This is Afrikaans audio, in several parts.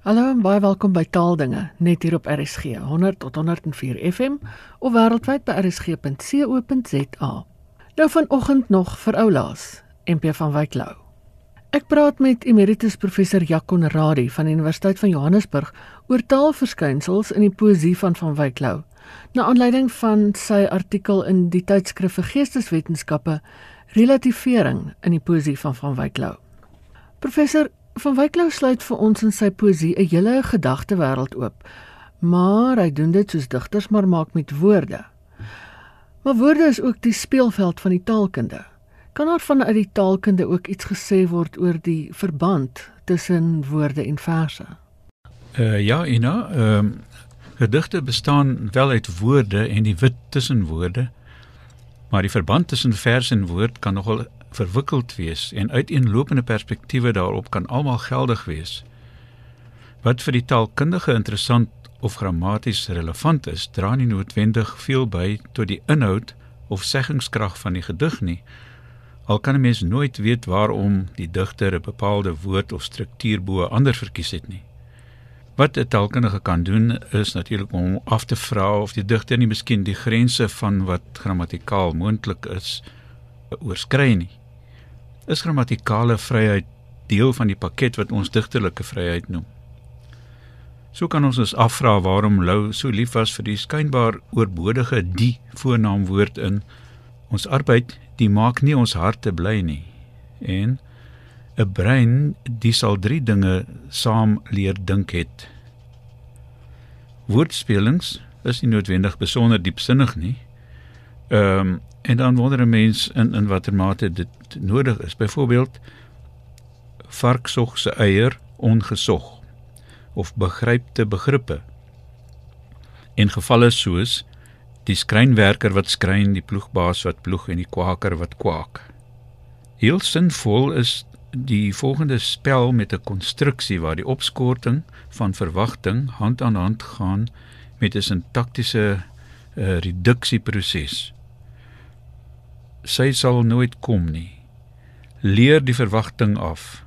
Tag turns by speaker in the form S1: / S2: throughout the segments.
S1: Hallo en baie welkom by Taaldinge net hier op RSG 100 tot 104 FM of wêreldwyd by rsg.co.za. Nou vanoggend nog vir oulaas MP van Wyk Lou. Ek praat met emeritus professor Jakon Radie van die Universiteit van Johannesburg oor taalverskynsels in die poësie van van Wyk Lou. Na aanleiding van sy artikel in die tydskrif vir Geesteswetenskappe Relativering in die poësie van van Wyk Lou. Professor Van Wyklou sluit vir ons in sy poesie 'n hele gedagtewêreld oop. Maar hy doen dit soos digters maar maak met woorde. Maar woorde is ook die speelveld van die taalkunde. Kan daar vanuit die taalkunde ook iets gesê word oor die verband tussen woorde en verse?
S2: Uh ja, Ina, ehm uh, gedigte bestaan wel uit woorde en die wit tussen woorde. Maar die verband tussen vers en woord kan nogal verwikkeld wees en uiteenlopende perspektiewe daarop kan almal geldig wees. Wat vir die taalkundige interessant of grammaties relevant is, dra nie noodwendig veel by tot die inhoud of seggingskrag van die gedig nie. Al kan 'n mens nooit weet waarom die digter 'n bepaalde woord of struktuur bo ander verkies het nie. Wat 'n taalkundige kan doen is natuurlik om af te vra of die digter nie miskien die grense van wat grammatikaal moontlik is oorskry nie is grammatikale vryheid deel van die pakket wat ons digterlike vryheid noem. So kan ons ons afvra waarom Lou so lief was vir die skynbaar oorbodige die voornaamwoord in ons arbeid, die maak nie ons harte bly nie. En 'n brein, die sal drie dinge saam leer dink het. Woordspelings is nie noodwendig besonder diepsinnig nie. Ehm um, En dan wonder 'n mens in in watter mate dit nodig is. Byvoorbeeld varksog se eier ongesog of begrypte begrippe. In gevalle soos die skrynwerker wat skryn, die ploegbaas wat ploeg en die kwaker wat kwaak. Heel sinvol is die volgende spel met 'n konstruksie waar die opskorting van verwagting hand aan hand gaan met 'n sintaktiese uh, reduksieproses sy sal nooit kom nie. Leer die verwagting af.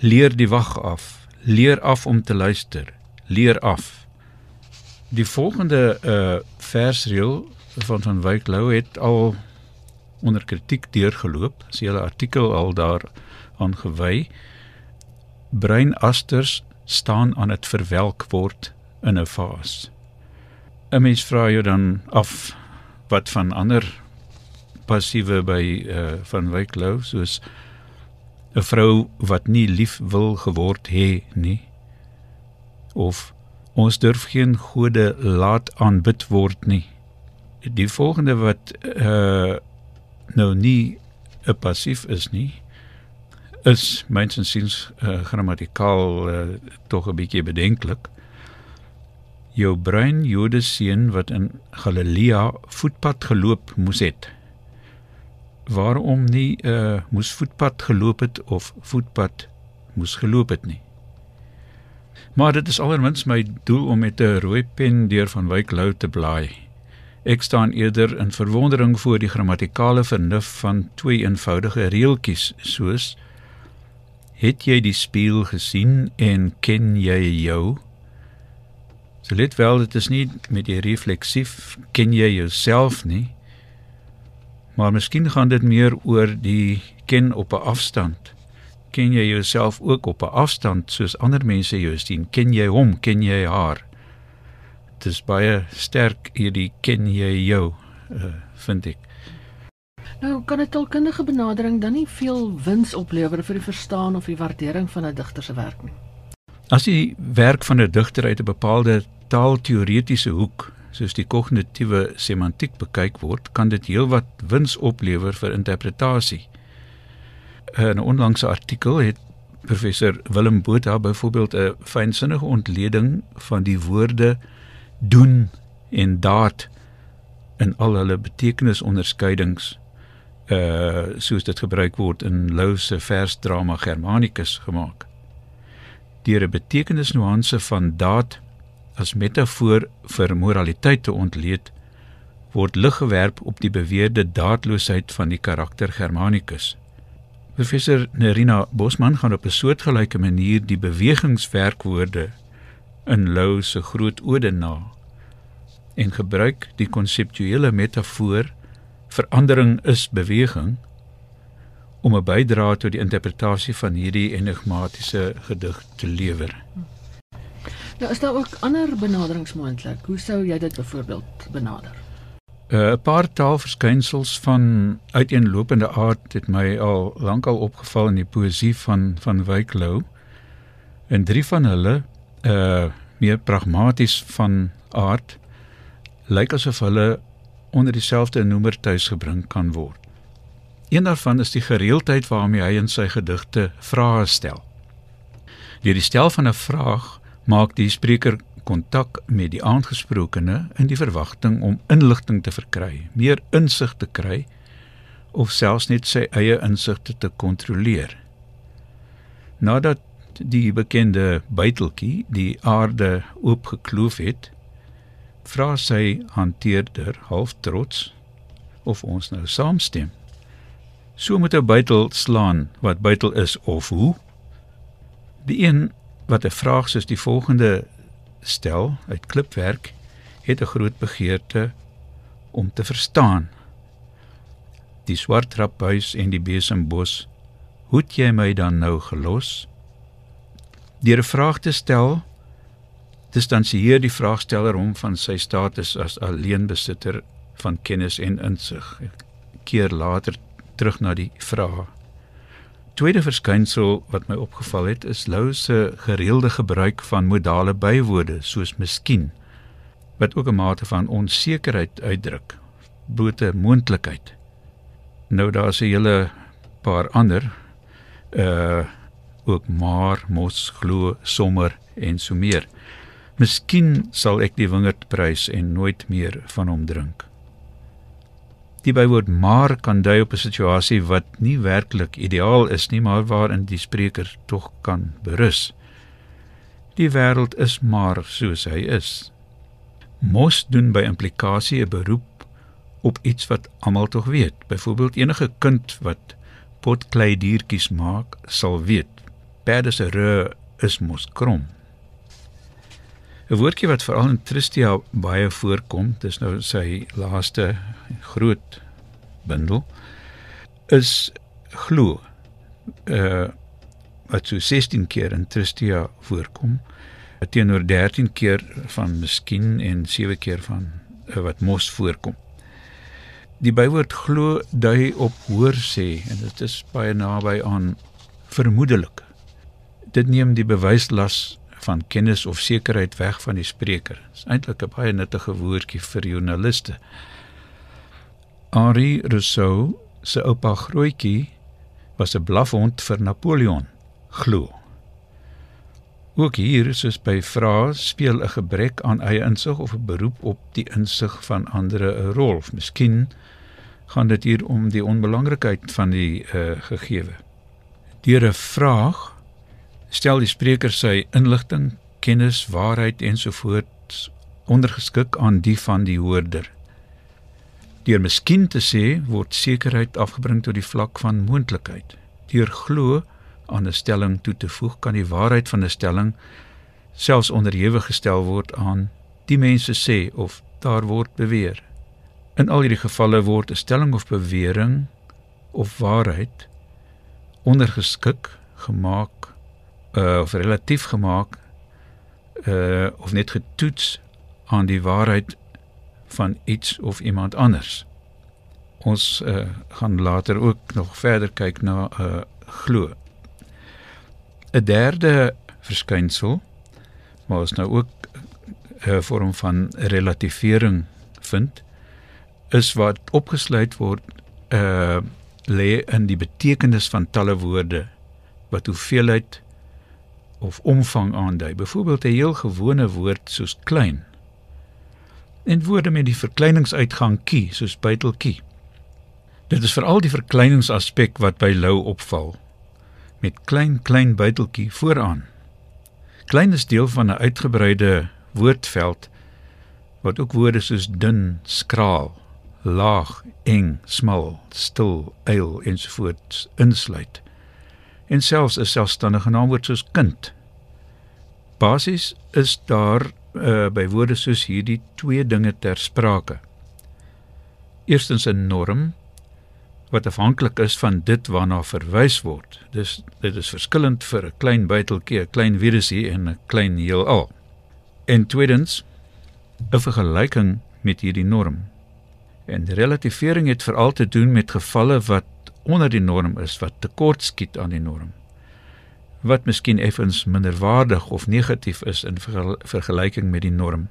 S2: Leer die wag af. Leer af om te luister. Leer af. Die volgende uh versreël van van Wyk Lou het al onder kritiek deurgeloop. Sy hele artikel al daar aangewy. Breinasters staan aan dit verwelk word in 'n fase. 'n Mens vra jou dan af wat van ander passiewe by uh van Wyk Lou soos 'n vrou wat nie lief wil geword hê nie of ons durf geen gode laat aanbid word nie. Die volgende wat uh nou nie 'n passief is nie is myns siens uh, grammatikaal uh, tog 'n bietjie bedenklik. Jou bruin Jode seun wat in Galilea voetpad geloop moes het waarom nie 'n uh, moes voetpad geloop het of voetpad moes geloop het nie. Maar dit is aldermins my doel om met 'n rooi pen deur van Wyk Lou te blaai. Ek staan eerder in verwondering voor die grammatikale vernuf van twee eenvoudige reeltjies soos Het jy die spieël gesien en ken jy jou? So let wel dit is nie met die refleksief ken jy jouself nie Maar miskien gaan dit meer oor die ken op 'n afstand. Ken jy jouself ook op 'n afstand soos ander mense jou sien? Ken jy hom? Ken jy haar? Dit is baie sterk hierdie ken jy jou, uh, vind ek.
S1: Nou, kan 'n taalkundige benadering dan nie veel wins oplewer vir die verstaan of die waardering van 'n digter se werk nie?
S2: As die werk van 'n digter uit 'n bepaalde taalteoretiese hoek soos die kognitiewe semantiek bekyk word, kan dit heelwat wins oplewer vir interpretasie. In 'n onlangse artikel het professor Willem Botha byvoorbeeld 'n fynsinnige ontleding van die woorde doen en daad in al hulle betekenisonderskeidings uh soos dit gebruik word in Lou se versdrama Germanicus gemaak. Deur 'n betekenisnuanse van daad as metafoor vir moraliteit te ontleed, word lig gewerp op die beweerde daadloosheid van die karakter Germanicus. Professor Nerina Bosman gaan op 'n soortgelyke manier die bewegingswerkwoorde in Lou se groot ode na en gebruik die konseptuele metafoor verandering is beweging om 'n bydrae tot die interpretasie van hierdie enigmatiese gedig te lewer.
S1: Nou is daar ook ander benaderings moontlik. Hoe sou jy dit byvoorbeeld benader?
S2: Eh, 'n uh, Paar taalverskynsels van uiteenlopende aard het my al lankal opgeval in die poësie van van Wyklou. En drie van hulle, uh meer pragmaties van aard, lyk asof hulle onder dieselfde noemer tuisgebring kan word. Een daarvan is die gereeldheid waarmee hy in sy gedigte vrae stel. Deur die stel van 'n vraag maak die spreker kontak met die aangesprokene in die verwagting om inligting te verkry, meer insig te kry of selfs net sy eie insigte te kontroleer. Nadat die bekende buiteltjie die aarde oopgekloof het, vra sy hanteerder half trots of ons nou saamstem. So moet 'n buitel slaan wat buitel is of hoe. Die een wat 'n vraag soos die volgende stel uit klipwerk het 'n groot begeerte om te verstaan. Die swart traphuis en die besembos, hoed jy my dan nou gelos? Deur 'n vraag te stel, distansieer die vraagsteller hom van sy status as alleenbesitter van kennis en insig. Keer later terug na die vraag tweede verskynsel wat my opgeval het is Lou se gereelde gebruik van modale bywoorde soos miskien wat ook 'n mate van onsekerheid uitdruk. Blote moontlikheid. Nou daar's 'n hele paar ander uh ook maar mos glo sommer en so meer. Miskien sal ek die wingerd prys en nooit meer van hom drink Die bywoord maar kan dui op 'n situasie wat nie werklik ideaal is nie, maar waarin die spreker tog kan berus. Die wêreld is maar soos hy is. Mos doen by implikasie 'n beroep op iets wat almal tog weet. Byvoorbeeld enige kind wat potklei diertjies maak, sal weet. Perde se rug is mos krom. 'n woordjie wat veral in Tristia baie voorkom, dis nou sy laaste groot bundel is glo. Uh wat so 16 keer in Tristia voorkom, teenoor 13 keer van miskien en 7 keer van uh, wat mos voorkom. Die bywoord glo dui op hoor sê en dit is baie naby aan vermoedelik. Dit neem die bewyslas van kennis of sekerheid weg van die spreker. Dit is eintlik 'n baie nuttige woordjie vir joernaliste. Henri Rousseau se oupa Grootjie was 'n blafhond vir Napoleon, glo. Ook hier soos by vrae speel 'n gebrek aan eie insig of 'n beroep op die insig van ander 'n rol. Miskien gaan dit hier om die onbelangrikheid van die uh, gegewe. Deur 'n vraag stel die spreker sy inligting, kennis, waarheid ensovoorts ondergeskik aan die van die hoorder. Deur miskien te sê word sekerheid afgebring tot die vlak van moontlikheid. Deur glo aan 'n stelling toe te voeg kan die waarheid van 'n stelling selfs onderhewig gestel word aan die mense sê of daar word beweer. In al hierdie gevalle word 'n stelling of bewering of waarheid ondergeskik gemaak uh, of relatief gemaak uh of net getoets aan die waarheid van iets of iemand anders. Ons uh gaan later ook nog verder kyk na uh glo. 'n Derde verskynsel maar ons nou ook 'n vorm van relativering vind is wat opgesluit word uh lê in die betekenis van talle woorde wat hoeveelheid of omvang aandui. Byvoorbeeld 'n heel gewone woord soos klein. En woorde met die verkleiningsuitgang kie, soos buiteltjie. Dit is veral die verkleiningsaspek wat by Lou opval met klein klein buiteltjie vooraan. Klein is deel van 'n uitgebreide woordveld wat ook woorde soos dun, skraal, laag, eng, smal, stil, eil ensovoorts insluit. en selfs 'n selfstandige naamwoord soos kind. Basies is daar uh, by woorde soos hierdie twee dinge ter sprake. Eerstens 'n norm wat afhanklik is van dit waarna verwys word. Dis dit is verskillend vir 'n klein buiteltjie, 'n klein virusie en 'n klein heelal. En tweedens 'n vergelyking met hierdie norm. En relativering het veral te doen met gevalle wat onder die norm is, wat tekort skiet aan die norm. Wat miskien effens minderwaardig of negatief is in vergelyking met die norm.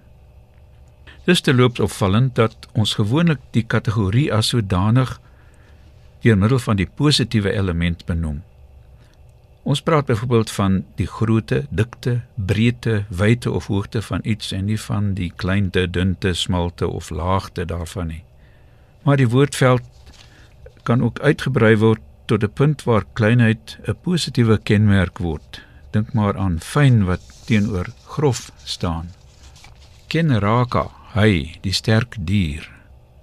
S2: Dis te loops opvallend dat ons gewoonlik die kategorie as sodanig deur middel van die positiewe element benoem. Ons praat byvoorbeeld van die grootte, dikte, breedte, wyte of hoogte van iets en nie van die kleinte, dunte, smalte of laagte daarvan nie. Maar die woordveld kan ook uitgebrei word tot 'n punt waar kleinheid 'n positiewe kenmerk word. Dink maar aan fyn wat teenoor grof staan. Kenraka, hy, die sterk dier.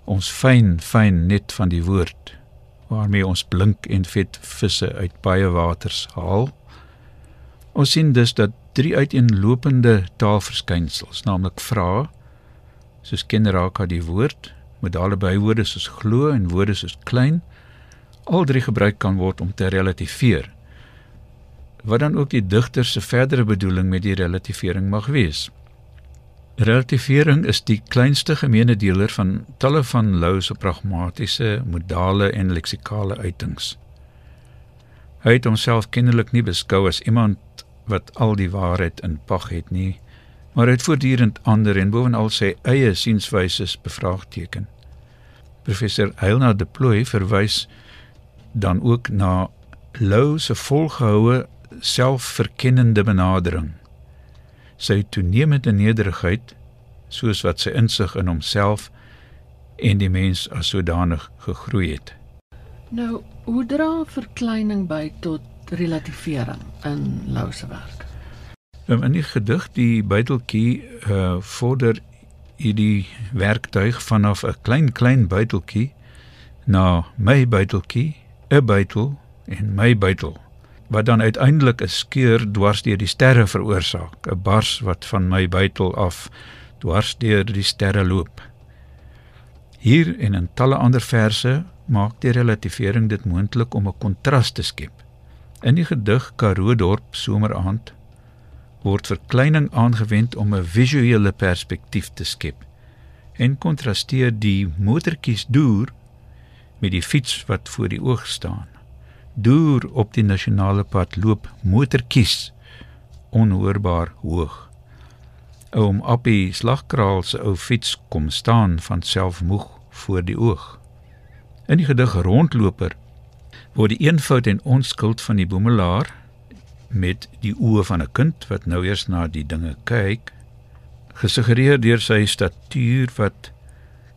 S2: Ons fyn, fyn net van die woord waarmee ons blink en vet visse uit baie waters haal. Ons sien dus dat drie uiteenlopende taalverskynsels, naamlik vra, soos kinderaka die woord, modale bywoorde soos glo en woorde soos klein, al drie gebruik kan word om te relativeer. Wat dan ook die digter se verdere bedoeling met die relativering mag wees. Relativering is die kleinste gemeene deler van talle van Lou se pragmatiese, modale en leksikale uitings. Hy het homself kennelik nie beskou as iemand wat al die waarheid in pag het nie, maar hy het voortdurend ander en bovenal sy eie sienswyses bevraagteken. Professor Heilna de Plooi verwys dan ook na Lou se volgehoue selfverkennende benadering sy toenemende nederigheid soos wat sy insig in homself en die mens as sodanig gegroei het.
S1: Nou, hoe dra verkleining by tot relativering in Lou se werk?
S2: Um, in die gedig die buiteltjie uh vorder hierdie werktuig vanaf 'n klein klein buiteltjie na my buiteltjie, 'n buitel en my buitel wat dan uiteindelik 'n skeur dwars deur die sterre veroorsaak, 'n bars wat van my buitel af dwars deur die sterre loop. Hier en in talle ander verse maak die relativering dit moontlik om 'n kontras te skep. In die gedig Karoo dorp someraand word verkleining aangewend om 'n visuele perspektief te skep en kontrasteer die motortjies deur met die fiets wat voor die oog staan deur op die nasionale pad loop motortjies onhoorbaar hoog. Oom Appie slagkraal se ou fiets kom staan van selfmoeg voor die oog. In die gedig rondloper word die eenvoud en onskuld van die boemelaar met die oë van 'n kind wat nou eers na die dinge kyk gesuggereer deur sy statuur wat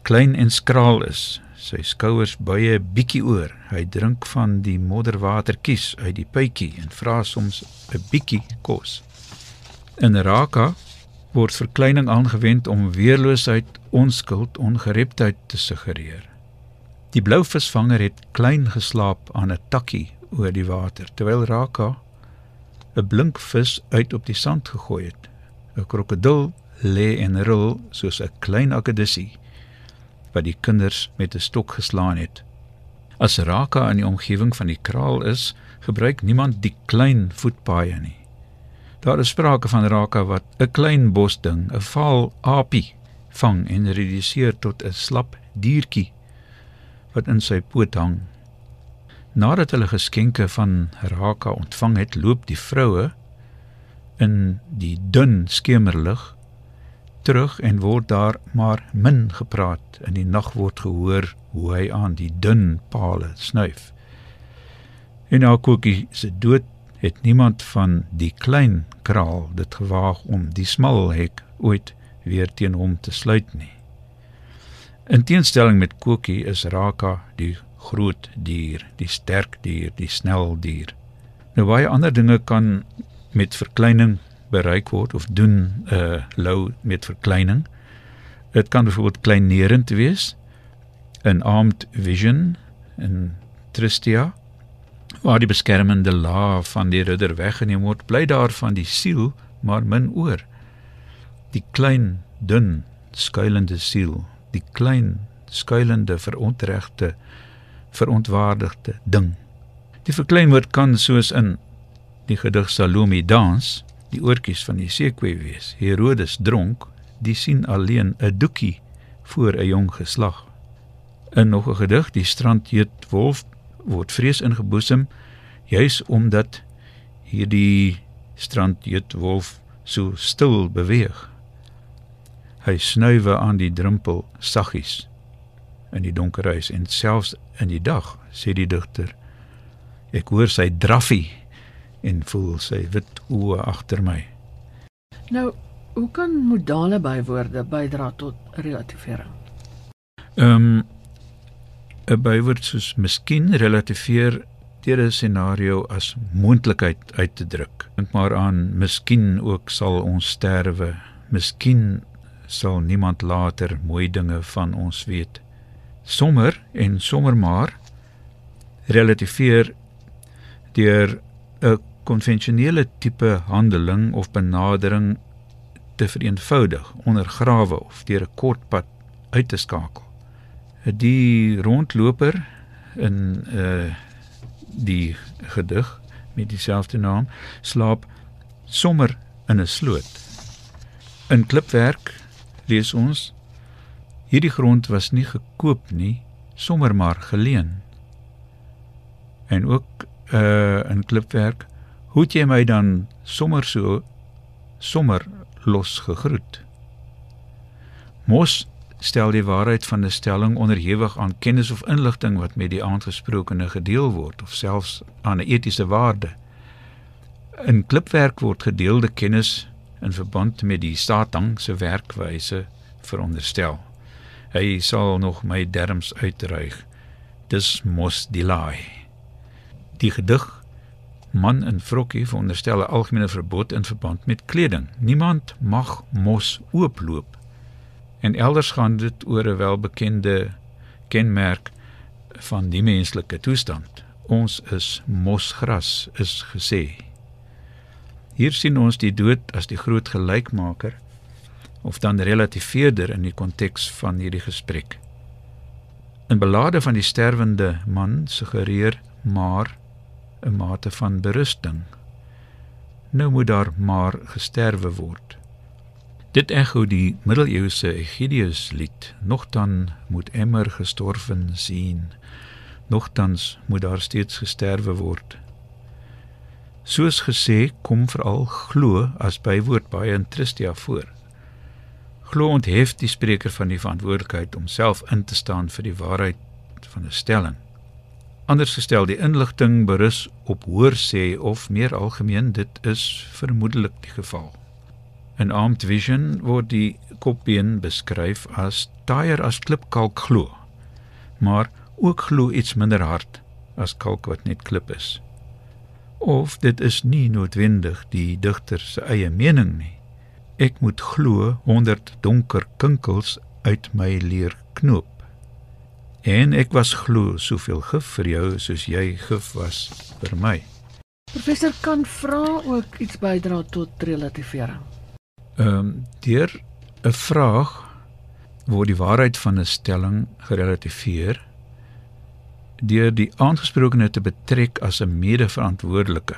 S2: klein en skraal is sy skouers buie bietjie oor. Hy drink van die modderwatertjies uit die pypie en vra soms 'n bietjie kos. In Raka word verkleining aangewend om weerloosheid, onskuld, ongereptheid te suggereer. Die blou visvanger het klein geslaap aan 'n takkie oor die water terwyl Raka 'n blink vis uit op die sand gegooi het. 'n Krokodil lê en rol soos 'n klein akedissie wat die kinders met 'n stok geslaan het. As Raka in die omgewing van die kraal is, gebruik niemand die klein voetpaaie nie. Daar is sprake van Raka wat 'n klein bosding, 'n vaal aapie, vang en reduseer tot 'n slap diertjie wat in sy poot hang. Nadat hulle geskenke van Raka ontvang het, loop die vroue in die dun skemerlig terug en word daar maar min gepraat. In die nag word gehoor hoe hy aan die dun palle snuif. En na Koekie se dood het niemand van die klein kraal dit gewaag om die smal hek ooit weer teen hom te sluit nie. In teenstelling met Koekie is Raka die groot dier, die sterk dier, die snel dier. Nou baie ander dinge kan met verkleining bereik word of doen uh, lou met verkleining. Dit kan byvoorbeeld kleinerend wees in armed vision in tristia Waar die beskermende laag van die ridder weggeneem word, bly daar van die siel maar min oor. Die klein, dun, skuilende siel, die klein, skuilende verontregte, verontwaardigde ding. Die verkleinwoord kan soos in die gedig Salome dans, die oortjies van die seekoe wees. Herodes dronk, die sien alleen 'n doekie voor 'n jong geslag. In nog 'n gedig, die strandjeet wolf word vrees ingeboesem juis omdat hierdie strandjeet wolf so stil beweeg. Hy snuiwe aan die drempel saggies in die donker huis en selfs in die dag sê die digter ek hoor sy draffie en voel sy wit oë agter my.
S1: Nou, hoe kan modale bywoorde bydra tot relativering?
S2: Ehm um, 'n bywoord soos miskien relativeer deur 'n scenario as moontlikheid uit te druk. Dink maar aan miskien ook sal ons sterwe. Miskien sal niemand later mooi dinge van ons weet. Sommer en sommer maar relativeer deur 'n konvensionele tipe handeling of benadering te vereenvoudig, ondergrawe of deur 'n kort pad uit te skakel. Die rondloper in uh die gedig met dieselfde naam slaap sommer in 'n sloot. In klipwerk lees ons hierdie grond was nie gekoop nie, sommer maar geleen. En ook uh in klipwerk hoe het jy my dan sommer so sommer los gegroet. Mos stel die waarheid van 'n stelling onderhewig aan kennis of inligting wat met die aangesprokene gedeel word of selfs aan 'n etiese waarde. In klipwerk word gedeelde kennis in verband met die Satan se werkwyse veronderstel. Hy sal nog my derms uitreig. Dis mos die laai. Die gedig man in vrokkie veronderstel 'n algemene verbod in verband met kleding. Niemand mag mos ooploop En elders gaan dit oor 'n welbekende kenmerk van die menslike toestand. Ons is mosgras is gesê. Hier sien ons die dood as die groot gelykmaker of dan relativeerder in die konteks van hierdie gesprek. In belade van die sterwende man suggereer maar 'n mate van berusting. Nou moet daar maar gesterwe word. Dit ekho die middeleeuse Egidius lied. Nogdan moet emmer gestorven sien. Nogtans moet daar steeds gesterwe word. Soos gesê, kom veral glo as bywoord baie in Tristia voor. Glo onthef die spreker van die verantwoordelikheid om self in te staan vir die waarheid van 'n stelling. Anders gestel, die inligting berus op hoor sê of meer algemeen dit is vermoedelik die geval. In Armed Vision word die kopbeen beskryf as taaier as klipkalk glo, maar ook glo iets minder hard as kalk wat net klip is. Of dit is nie noodwendig die digter se eie mening nie. Ek moet glo 100 donker kinkels uit my leer knoop. En ek was glo soveel gif vir jou soos jy gif was vir my.
S1: Professor kan vra ook iets bydra tot relativering
S2: ehm um, deur 'n vraag word die waarheid van 'n stelling gerelativeer deur die aangesprokene te betrek as 'n mede-verantwoordelike.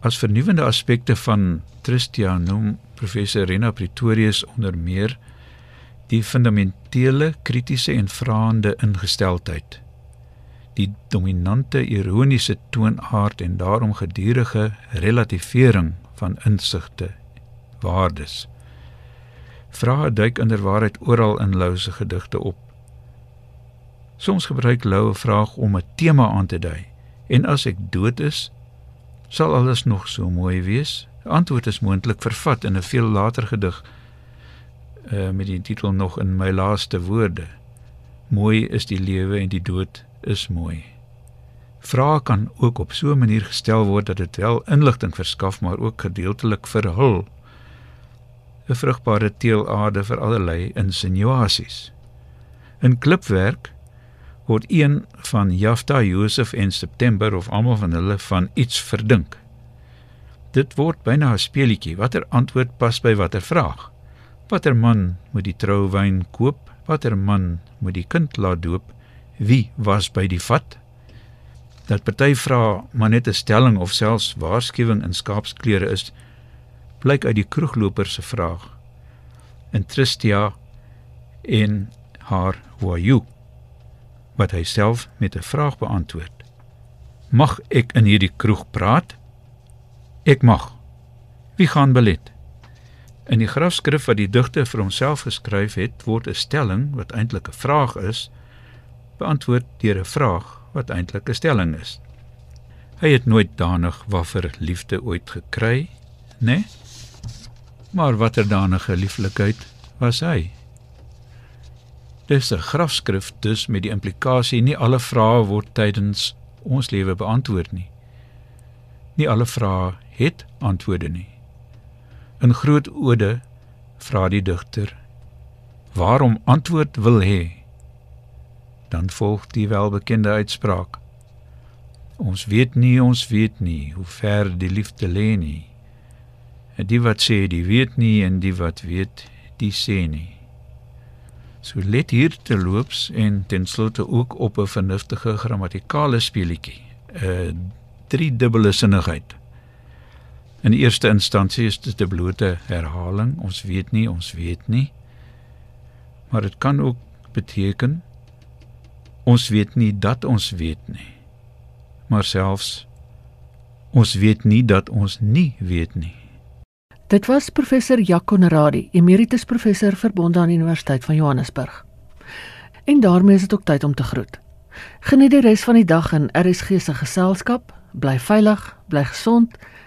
S2: As vernuwende aspekte van Tristia noem professor Rena Pretorius onder meer die fundamentele kritiese en vraende ingesteldheid die dominante ironiese toonaard en daarom gedurende relativering van insigte waardes. Vrae duik inderwaarheid oral in Lou se gedigte op. Soms gebruik Lou 'n vraag om 'n tema aan te dui. En as ek dood is, sal alles nog so mooi wees? Antwoord is moontlik vervat in 'n veel later gedig uh, met die titel nog in my laaste woorde. Mooi is die lewe en die dood is mooi. Vrae kan ook op so 'n manier gestel word dat dit wel inligting verskaf, maar ook gedeeltelik verhul 'n vrugbare teelaarde vir allerlei insinuasies. In klipwerk word een van Jafta, Josef en September of almal van hulle van iets verdink. Dit word byna 'n speelietjie. Watter antwoord pas by watter vraag? Watter man moet die trouwyn koop? Watter man moet die kind laat doop? Wie was by die vat? Dat party vra maar net 'n stelling of selfs waarskuwing in skaapsklere is, blyk uit die kroegloper se vraag. In Tristia en haar Wayu wat hy self met 'n vraag beantwoord. Mag ek in hierdie kroeg praat? Ek mag. Wie gaan belet? In die grafskrif wat die digter vir homself geskryf het, word 'n stelling wat eintlik 'n vraag is, beantwoord deur 'n vraag wat eintlik 'n stelling is. Hy het nooit danig waffer liefde ooit gekry, né? Nee? Maar watter danige lieflikheid was hy? Dis 'n grafskrif dus met die implikasie nie alle vrae word tydens ons lewe beantwoord nie. Nie alle vrae het antwoorde nie. In groot ode vra die digter: "Waarom antwoord wil hê?" Dan volg die welbekende uitspraak: "Ons weet nie, ons weet nie hoe ver die liefde lê nie." En die wat sê, die weet nie en die wat weet, die sê nie. So let hier te loops en ten slotte ook op 'n vernuftige grammatikale speletjie. 'n Drie dubbele sinnigheid. In die eerste instansie is dit 'n blote herhaling. Ons weet nie, ons weet nie. Maar dit kan ook beteken ons weet nie dat ons weet nie. Maar selfs ons weet nie dat ons nie weet nie.
S1: Dit was professor Jaco Neradi, emeritus professor verbonde aan die Universiteit van Johannesburg. En daarmee is dit ook tyd om te groet. Geniet die res van die dag in RSG se geselskap, bly veilig, bly gesond